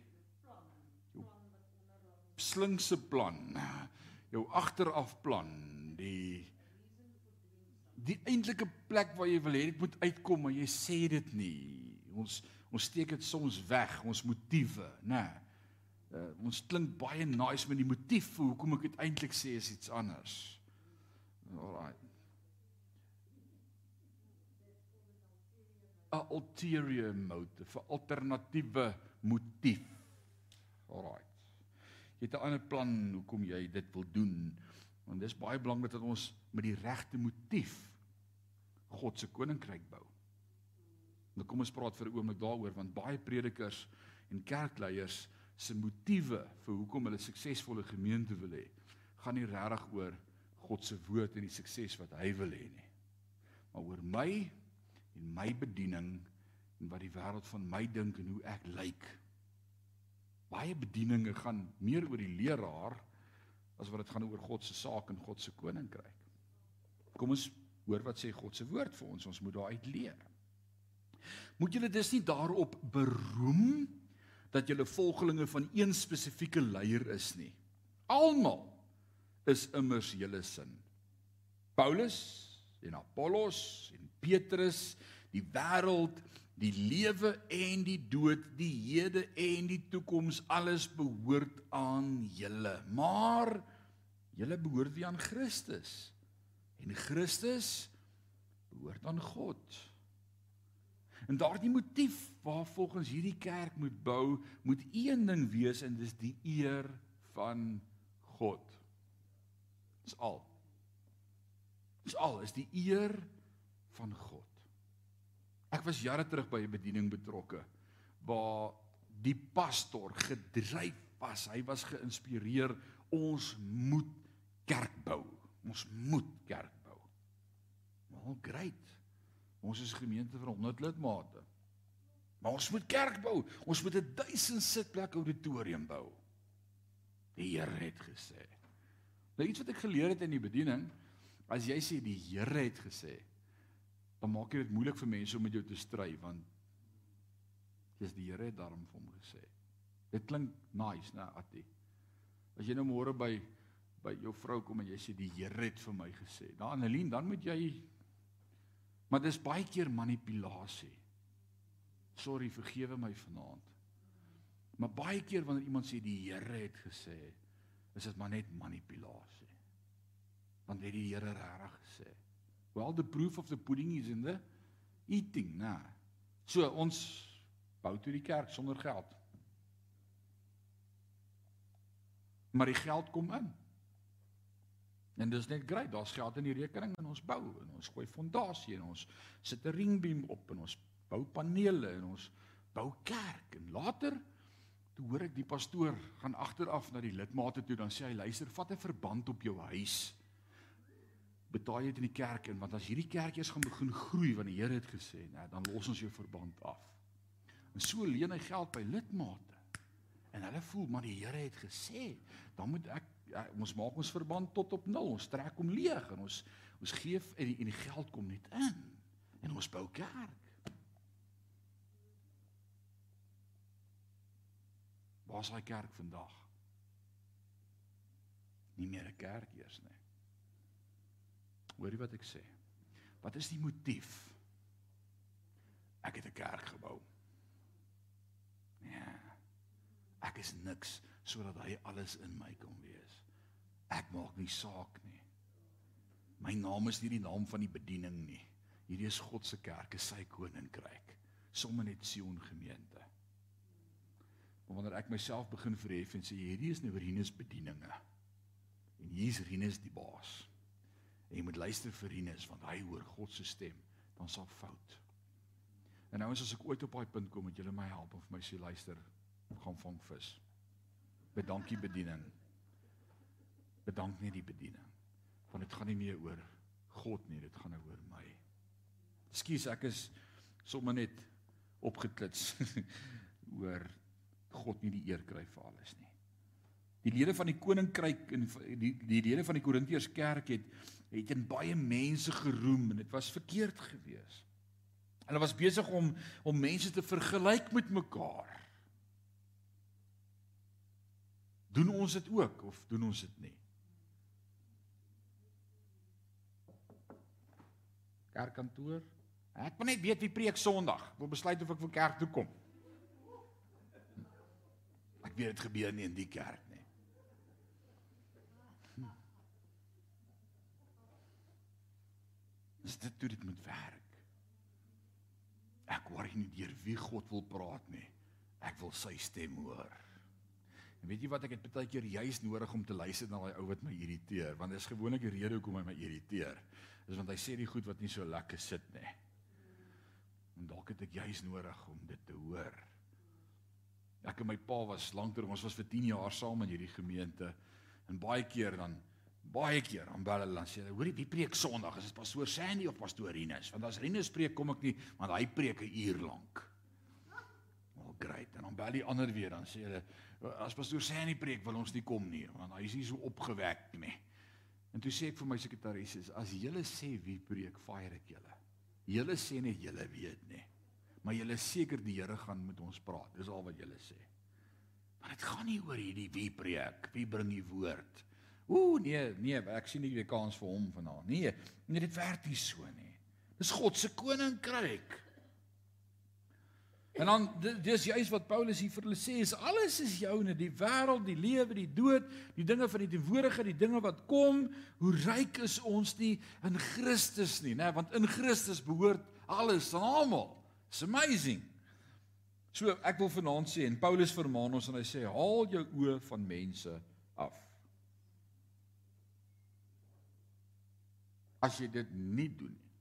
slinkse plan, jou agterafplan, die die eintlike plek waar jy wil hê dit moet uitkom, maar jy sê dit nie. Ons ons steek dit soms weg, ons motiewe, nê. Uh, ons klink baie nice met die motief vir hoekom ek dit eintlik sê is iets anders. Alraai. 'n ulterior motive, 'n alternatiewe motief. Alraai jy het 'n ander plan hoekom jy dit wil doen. Want dis baie belangrik dat ons met die regte motief God se koninkryk bou. Nou kom ons praat vir 'n oomblik daaroor want baie predikers en kerkleiers se motiewe vir hoekom hulle suksesvolle gemeente wil hê, gaan nie regtig oor God se woord en die sukses wat hy wil hê nie. Maar oor my en my bediening en wat die wêreld van my dink en hoe ek lyk. Baie bedieninge gaan meer oor die leraar as wat dit gaan oor God se saak en God se koninkryk. Kom ons hoor wat sê God se woord vir ons. Ons moet daaruit leer. Moet julle dus nie daarop beroem dat julle volgelinge van een spesifieke leier is nie. Almal is immers julle sin. Paulus en Apollos en Petrus, die wêreld die lewe en die dood, die hede en die toekoms, alles behoort aan julle. Maar julle behoort nie aan Christus. En Christus behoort aan God. En daardie motief waar volgens hierdie kerk moet bou, moet een ding wees en dis die eer van God. Dis al. Dis al, is die eer van God. Ek was jare terug by 'n bediening betrokke waar die pastoor gedryf was. Hy was geïnspireer ons moet kerk bou. Ons moet kerk bou. Wel great. Ons is gemeente vir 100 lidmate. Maar ons moet kerk bou. Ons moet 'n 1000 sitplek auditorium bou. Die Here het gesê. Nou iets wat ek geleer het in die bediening, as jy sê die Here het gesê, dan maak jy dit moeilik vir mense om met jou te stry want dis die Here het daarom vir hom gesê. Dit klink nice, né, Atti? As jy nou môre by by jou vrou kom en jy sê die Here het vir my gesê. Dan Annelien, dan moet jy Maar dis baie keer manipulasie. Sorry, vergewe my vanaand. Maar baie keer wanneer iemand sê die Here het gesê, is dit maar net manipulasie. Want het die Here regtig gesê? Well, the proof of the pudding is in the eating, né? So ons bou toe die kerk sonder geld. Maar die geld kom in. En dis net grait, daar's geld in die rekening en ons bou en ons gooi fondasie en ons sit 'n ringbeam op en ons bou panele en ons bou kerk en later toe hoor ek die pastoor gaan agteraf na die lidmate toe dan sê hy luister vat 'n verband op jou huis betaal jy dit in die kerk in want as hierdie kerk eers gaan begin groei want die Here het gesê, nee, dan los ons jou verband af. En so leen hy geld by lidmate. En hulle voel maar die Here het gesê, dan moet ek ja, ons maak ons verband tot op nul. Ons trek hom leeg en ons ons gee en die, en die geld kom net in en ons bou kerk. Waar is daai kerk vandag? Nie meer 'n kerk eers nie. Hoorie wat ek sê. Wat is die motief? Ek het 'n kerk gebou. Ja. Ek is niks sodat hy alles in my kan wees. Ek maak nie saak nie. My naam is nie die naam van die bediening nie. Hierdie is God se kerk, is sy koninkryk. Somme net Sion gemeente. Maar wanneer ek myself begin verhef en sê hierdie is nou Rinus bedieninge. En hier's Rinus die baas. En jy moet luister vir Rinus want hy hoor God se stem, dan sal fout. En nou as ek ooit op daai punt kom, moet julle my help en vir my sê luister, gaan vang vis. Bedankie bediening. Bedank net die bediening. Want dit gaan nie meer oor God nie, dit gaan nou oor my. Ekskuus, ek is sommer net opgeklits (laughs) oor God nie die eer kry vir alles nie. Die lede van die koninkryk en die die lede van die Korintiërs kerk het het in baie mense geroem en dit was verkeerd geweest. Hulle was besig om om mense te vergelyk met mekaar. Doen ons dit ook of doen ons dit nie? Kerkkantoor. Ek wil net weet wie preek Sondag. Ek wil besluit of ek vir kerk toe kom. Ek weet dit gebeur nie in die kerk nie. Hm. Dis dit hoe dit moet werk. Ek worry nie deur wie God wil praat nie. Ek wil sy stem hoor. En weet jy wat ek het baie keer juis nodig om te luister na daai ou wat my irriteer, want dis gewoonlik die rede hoekom hy my irriteer. Dis want hy sê die goed wat nie so lekker sit nie. En dalk het ek juis nodig om dit te hoor. Ek en my pa was lank terug, ons was vir 10 jaar saam in hierdie gemeente en baie keer dan baie keer dan bel hulle dan sê hulle, hoorie, wie preek Sondag? Is dit pastoor Sandy of pastoor Rinus? Want as Rinus preek, kom ek nie, want hy preek 'n uur lank. Great. En dan bel die ander weer dan sê hulle, as pastoor Sandy preek, wil ons nie kom nie, want hy is nie so opgewek nie. En toe sê ek vir my sekretaris, as julle sê wie preek, fire ek julle. Julle sê net julle weet nie. Maar julle seker die Here gaan met ons praat. Dis al wat julle sê. Maar dit gaan nie oor hierdie wie preek, wie bring die woord. Ooh nee, nee, ek sien nie weer kans vir hom vanaand. Nee, nee dit werk nie so nie. Dis God se koninkryk. En dan dis juist wat Paulus hier vir hulle sê, is alles is joune, die wêreld, die lewe, die dood, die dinge van die teenwoordige, die dinge wat kom. Hoe ryk is ons nie in Christus nie, né? Want in Christus behoort alles aan almal. It's amazing. So ek wil vanaand sê en Paulus vermaan ons en hy sê haal jou oë van mense af. As jy dit nie doen nie,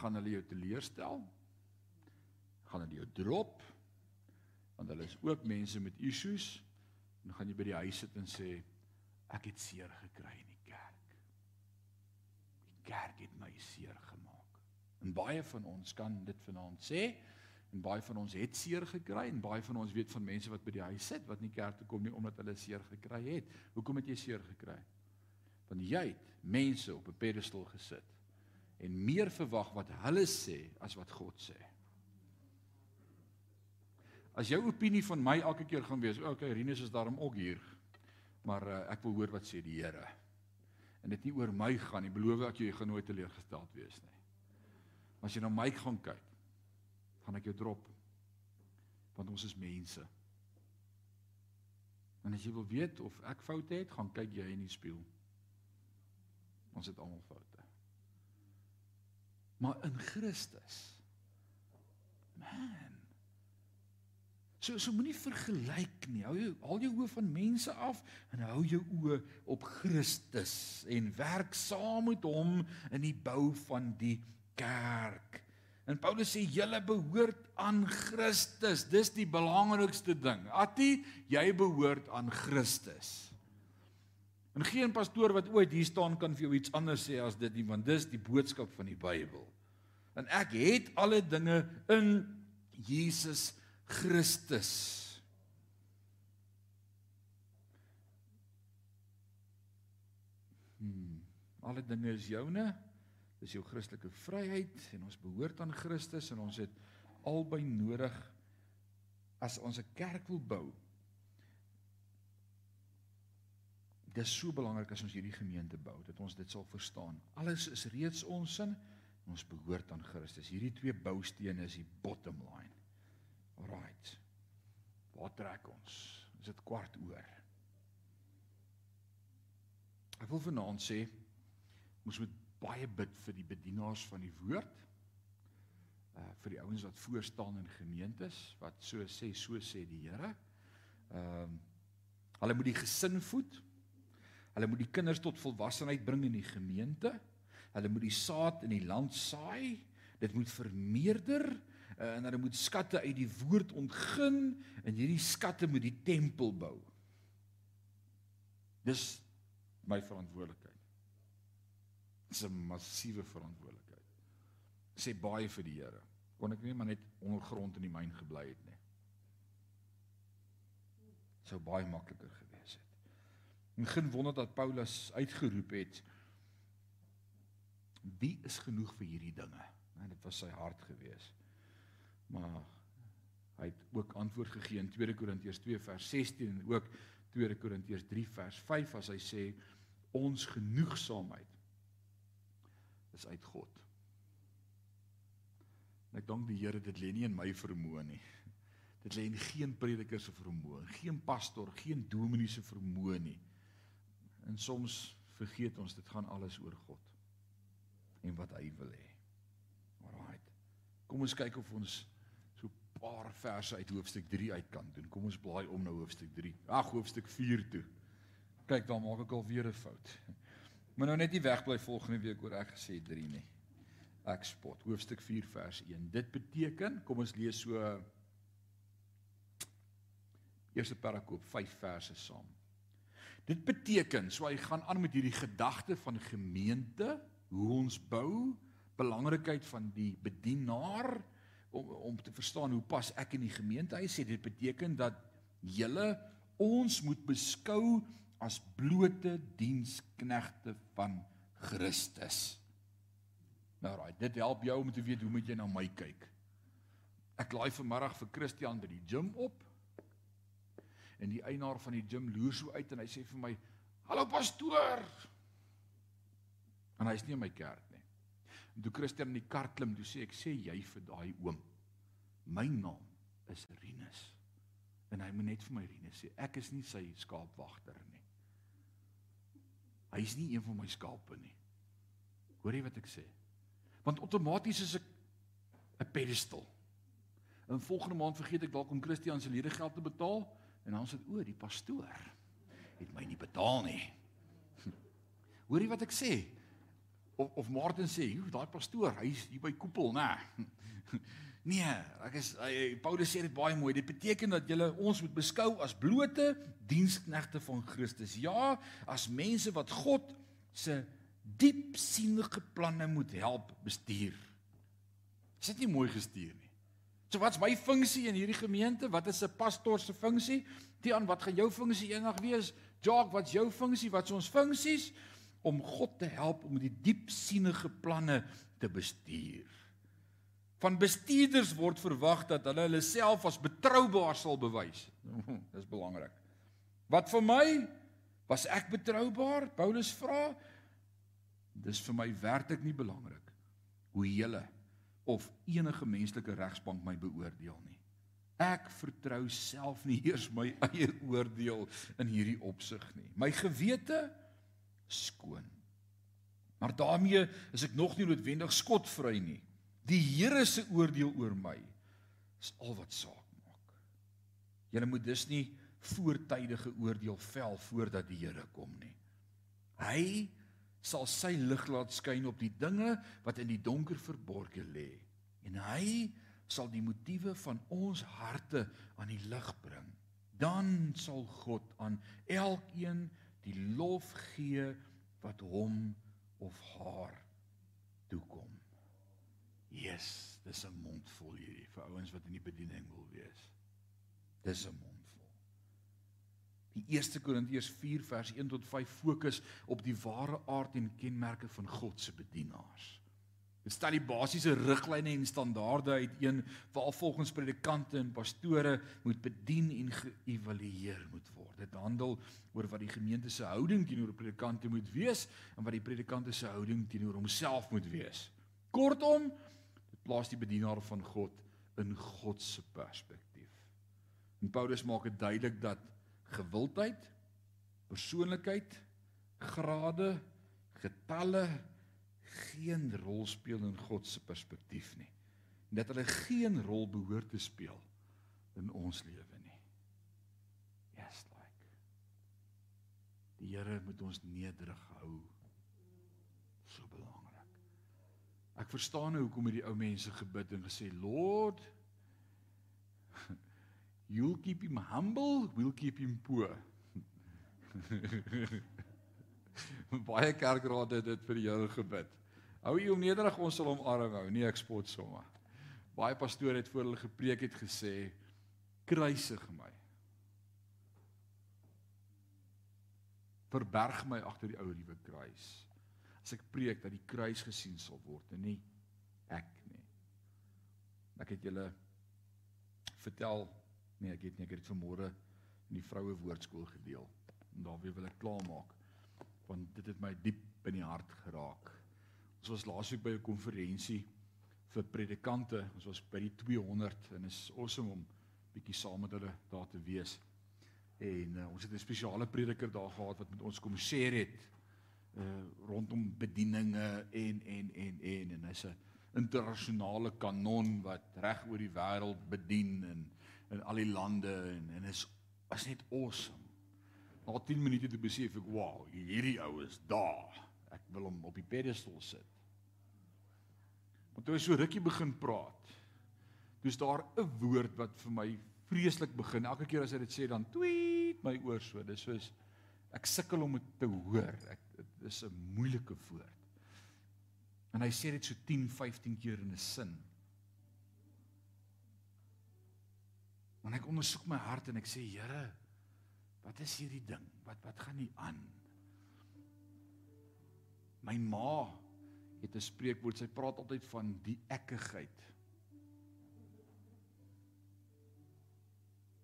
gaan hulle jou teleurstel. Gaan hulle jou drop. Want hulle is ook mense met issues en gaan jy by die huis sit en sê ek het seer gekry in die kerk. Die kerk het my seer gemaak. En baie van ons kan dit vanaand sê en baie van ons het seer gekry en baie van ons weet van mense wat by die huis sit wat nie kerk toe kom nie omdat hulle seer gekry het. Hoekom het jy seer gekry? Want jy het mense op 'n pedestal gesit en meer verwag wat hulle sê as wat God sê. As jou opinie van my elke keer gaan wees, okay, Rinus is daarom ook hier. Maar uh, ek wil hoor wat sê die Here. En dit nie oor my gaan nie. Beloof ek jou jy gaan nooit teleurgesteld wees nie. Maar as jy na my gaan kyk, gaan ek jou drop. Want ons is mense. En as jy wil weet of ek foute het, gaan kyk jy in die spieël. Ons het almal foute. Maar in Christus. Man. So so moenie vergelyk nie. Hou jou haal jou oë van mense af en hou jou oë op Christus en werk saam met hom in die bou van die kerk. En Paulus sê julle behoort aan Christus. Dis die belangrikste ding. Attie, jy behoort aan Christus. En geen pastoor wat ooit hier staan kan vir jou iets anders sê as dit nie, want dis die boodskap van die Bybel. En ek het alle dinge in Jesus Christus. Hmm, alle dinge is joune. Dis jou Christelike vryheid en ons behoort aan Christus en ons het albei nodig as ons 'n kerk wil bou Dis so belangrik as ons hierdie gemeente bou dat ons dit sal verstaan. Alles is reeds ons sin en ons behoort aan Christus. Hierdie twee boustene is die bottom line. Alraight. Waar trek ons? Is dit kwart oor? Ek wil vanaand sê ons moet baie bid vir die bedienaars van die woord. uh vir die ouens wat voor staan in gemeentes wat so sê so sê die Here. Ehm um, hulle moet die gesin voed. Hulle moet die kinders tot volwassenheid bring in die gemeente. Hulle moet die saad in die land saai. Dit moet vermeerder uh, en hulle moet skatte uit die woord ontgin en hierdie skatte moet die tempel bou. Dis my verantwoordelikheid. Dis 'n massiewe verantwoordelikheid. Sê baie vir die Here. Kon ek nie maar net ondergrond in die myn gebly het nie. Sou baie makliker gewees het. En geen wonder dat Paulus uitgeroep het: Wie is genoeg vir hierdie dinge? Nou dit was sy hart gewees. Maar hy het ook antwoord gegee in 2 Korintiërs 2 vers 16 en ook 2 Korintiërs 3 vers 5 as hy sê ons genoegsaamheid is uit God. En ek dank die Here dit lê nie in my vermoë nie. Dit lê in geen prediker se vermoë, geen pastor, geen dominee se vermoë nie. En soms vergeet ons dit gaan alles oor God en wat hy wil hê. Alraight. Kom ons kyk of ons paar verse uit hoofstuk 3 uit kan doen. Kom ons blaai om na hoofstuk 3. Ag, hoofstuk 4 toe. Kyk, dan maak ek al weer 'n fout. (laughs) Maar nou net nie wegbly volgende week oor ek gesê 3 nie. Ek spot. Hoofstuk 4 vers 1. Dit beteken, kom ons lees so Eerste parakoop 5 verse saam. Dit beteken, so hy gaan aan met hierdie gedagte van gemeente, hoe ons bou, belangrikheid van die bedienaar om om te verstaan hoe pas ek in die gemeente. Hy sê dit beteken dat julle ons moet beskou as blote diensknegte van Christus. Nou raai, dit help jou om te weet hoe moet jy na my kyk. Ek laai vanmiddag vir Christian by die gim op. En die eienaar van die gim loer so uit en hy sê vir my: "Hallo pastoor." En hy's nie in my kerk. En toe Christian in die kar klim, toe sê ek: "Sê jy vir daai oom, my naam is Rinus." En hy moet net vir my Rinus sê, ek is nie sy skaapwagter nie. Hy's nie een van my skape nie. Hoor jy wat ek sê? Want outomaties is ek 'n pedestal. En volgende maand vergeet ek dalk om Christian se ledegeld te betaal en dan sê o, die pastoor het my nie betaal nie. (laughs) Hoor jy wat ek sê? Of of Martin sê, "Hoe daai pastoor, hy's hier by koepel, nê?" (laughs) Nee, ek is hy, Paulus sê dit baie mooi. Dit beteken dat jy ons moet beskou as blote diensknegte van Christus. Ja, as mense wat God se diepsienige planne moet help bestuur. Is dit nie mooi gestuur nie? So wat's my funksie in hierdie gemeente? Wat is 'n pastoor se funksie? Tiaan, wat gaan jou funksie eendag wees? Jock, wat's jou funksie? Wat's ons funksies? Om God te help om die diepsienige planne te bestuur. Van bestuurders word verwag dat hulle hulle self as betroubaar sal bewys. Dis belangrik. Wat vir my was ek betroubaar? Paulus vra. Dis vir my werklik nie belangrik hoe julle of enige menslike regsbank my beoordeel nie. Ek vertrou self nie eers my eie oordeel in hierdie opsig nie. My gewete skoon. Maar daarmee is ek nog nie noodwendig skotvry nie. Die Here se oordeel oor my is al wat saak maak. Jy moet dus nie voortydige oordeel vel voordat die Here kom nie. Hy sal sy lig laat skyn op die dinge wat in die donker verborge lê en hy sal die motiewe van ons harte aan die lig bring. Dan sal God aan elkeen die lof gee wat hom of haar toekom. Yes, dis 'n mond vol hierdie vir ouens wat in die bediening wil wees. Dis 'n mond vol. Die 1 Korintiërs 4 vers 1 tot 5 fokus op die ware aard en kenmerke van God se bedienaars. Dit stel die basiese riglyne en standaarde uit een waar volgens predikante en pastore moet bedien en geëvalueer moet word. Dit handel oor wat die gemeente se houding teenoor predikante moet wees en wat die predikante se houding teenoor homself moet wees. Kortom, plaas die bedienaar van God in God se perspektief. En Paulus maak dit duidelik dat gewildheid, persoonlikheid, grade, getalle geen rol speel in God se perspektief nie. en dat hulle geen rol behoort te speel in ons lewe nie. Yes like. Die Here moet ons nederig hou. So belangrik. Ek verstaan nou hoekom hierdie ou mense gebid en gesê Lord (laughs) you'll keep him humble, we'll keep him poor. (laughs) Baie kerkrade het dit vir die Here gebid. Hou u hom nederig, ons sal hom arm hou. Nee, ek spot sommer. Baie pastore het voor hulle gepreek het gesê kruisig my. Verberg my agter die ou liewe kruis. As ek preek dat die kruis gesien sal word en nie ek nie. Ek het julle vertel nee, ek het nie ek het dit vanmôre in die vroue woordskool gedeel. En daar weer wil ek klaarmaak want dit het my diep in die hart geraak. Ons was laasweek by 'n konferensie vir predikante. Ons was by die 200 en is awesome om bietjie saam met hulle daar te wees. En uh, ons het 'n spesiale prediker daar gehad wat met ons kom share het uh rondom bedieninge en en en en en hy's 'n internasionale kanon wat reg oor die wêreld bedien en in al die lande en en is is net awesome. Na 10 minute te besef ek, wow, hierdie ou is daar. Ek wil hom op die pedestal sit. Want toe hy so rukkie begin praat, toe's daar 'n woord wat vir my vreeslik begin. Elke keer as hy dit sê dan tweet my oor so. Dis soos ek sukkel om dit te hoor. Ek dit is 'n moeilike woord. En hy sê dit so 10, 15 keer in 'n sin. En ek ondersoek my hart en ek sê Here, wat is hierdie ding? Wat wat gaan nie aan? My ma het 'n spreekwoord. Sy praat altyd van die ekkigheid.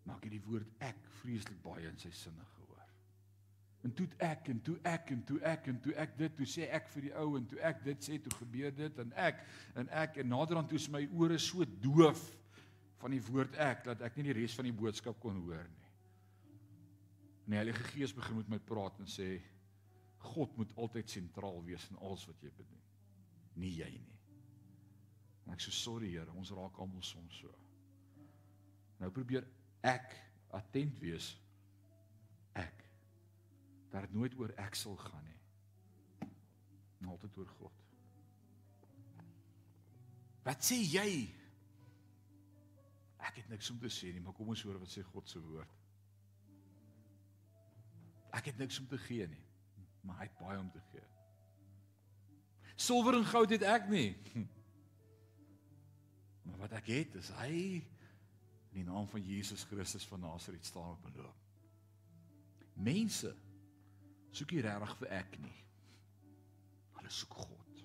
Maak jy die woord ek vreeslik baie in sy sinne gehoor. En toe ek en toe ek en toe ek en toe ek dit toe sê ek vir die ou en toe ek dit sê toe gebeur dit en ek en ek en naderhand toe is my ore so doof van die woord ek dat ek nie die res van die boodskap kon hoor nie. En die Heilige Gees begin met my praat en sê God moet altyd sentraal wees in alles wat jy doen. Nie jy nie. En ek sê sorry Here, ons raak almal soms so. Nou probeer ek attent wees. Ek. Dat dit nooit oor ek sal gaan nie. Maar altyd oor God. Wat sê jy? Ek het niks om te sê nie, maar kom ons hoor wat sê God se woord. Ek het niks om te gee nie maar hy het baie om te gee. Silwer en goud het ek nie. (laughs) Maar wat ek het is hy in die naam van Jesus Christus van Nasaret staan op en loop. Mense soek nie regtig vir ek nie. Hulle soek God.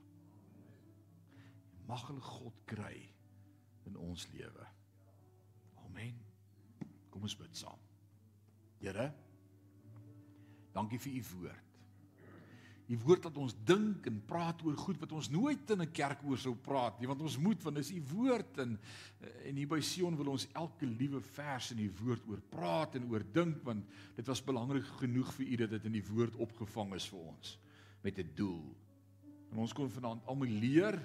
Mag hulle God kry in ons lewe. Amen. Kom ons bid saam. Here, dankie vir u woord. Die woord wat ons dink en praat oor goed wat ons nooit in 'n kerk oor sou praat nie, want ons moet want dis u woord en eh, en hier by Sion wil ons elke liewe vers in die woord oor praat en oor dink want dit was belangrik genoeg vir u dat dit in die woord opgevang is vir ons met 'n doel. En ons kon vanaand almal leer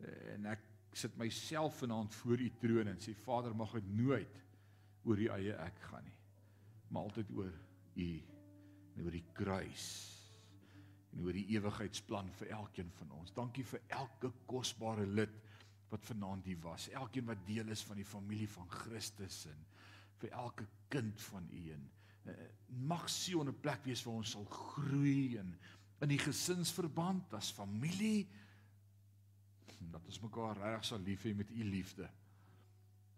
eh, en ek sit myself vanaand voor u troon en sê Vader mag dit nooit oor die eie ek gaan nie, maar altyd oor u en oor die kruis en oor die ewigheidsplan vir elkeen van ons. Dankie vir elke kosbare lid wat vanaand hier was. Elkeen wat deel is van die familie van Christus en vir elke kind van U en uh, mag Sion 'n plek wees waar ons sal groei en in die gesinsverband as familie dat ons mekaar reg sal lief hê met U liefde.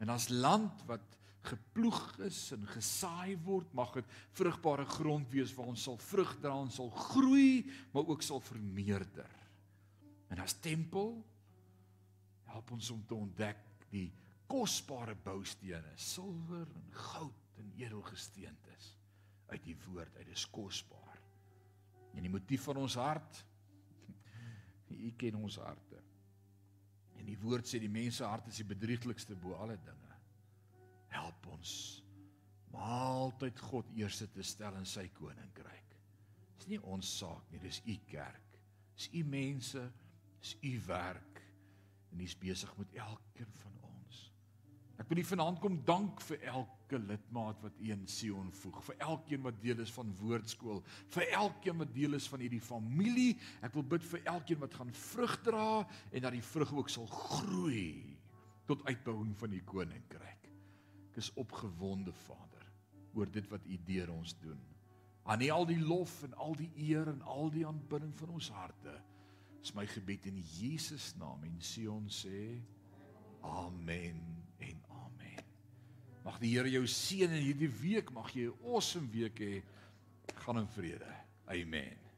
En as land wat geploeg is en gesaai word, mag dit vrugbare grond wees waar ons sal vrug dra en sal groei, maar ook sal vermeerder. En as tempel help ons om te ontdek die kosbare boustene, silwer en goud en edelgesteentes uit die woord, uit dis kosbaar. En die motief van ons hart, (laughs) U ken ons harte. En die woord sê die mense hart is die bedrieglikste bo alle dinge help ons om altyd God eerste te stel in sy koninkryk. Dis nie ons saak nie, dis u kerk. Dis u mense, dis u werk. en hy's besig met elkeen van ons. Ek wil U vanaand kom dank vir elke lidmaat wat U in Sion voeg, vir elkeen wat deel is van woordskool, vir elkeen wat deel is van hierdie familie. Ek wil bid vir elkeen wat gaan vrug dra en dat die vrug ook sal groei tot uitbouing van die koninkryk. Ek is opgewonde, Vader, oor dit wat U deur ons doen. Aan U al die lof en al die eer en al die aanbidding van ons harte. Is my gebed in Jesus naam en Sion sê amen en Mag die Here jou seën in hierdie week. Mag jy 'n awesome week hê. Gaan in vrede. Amen.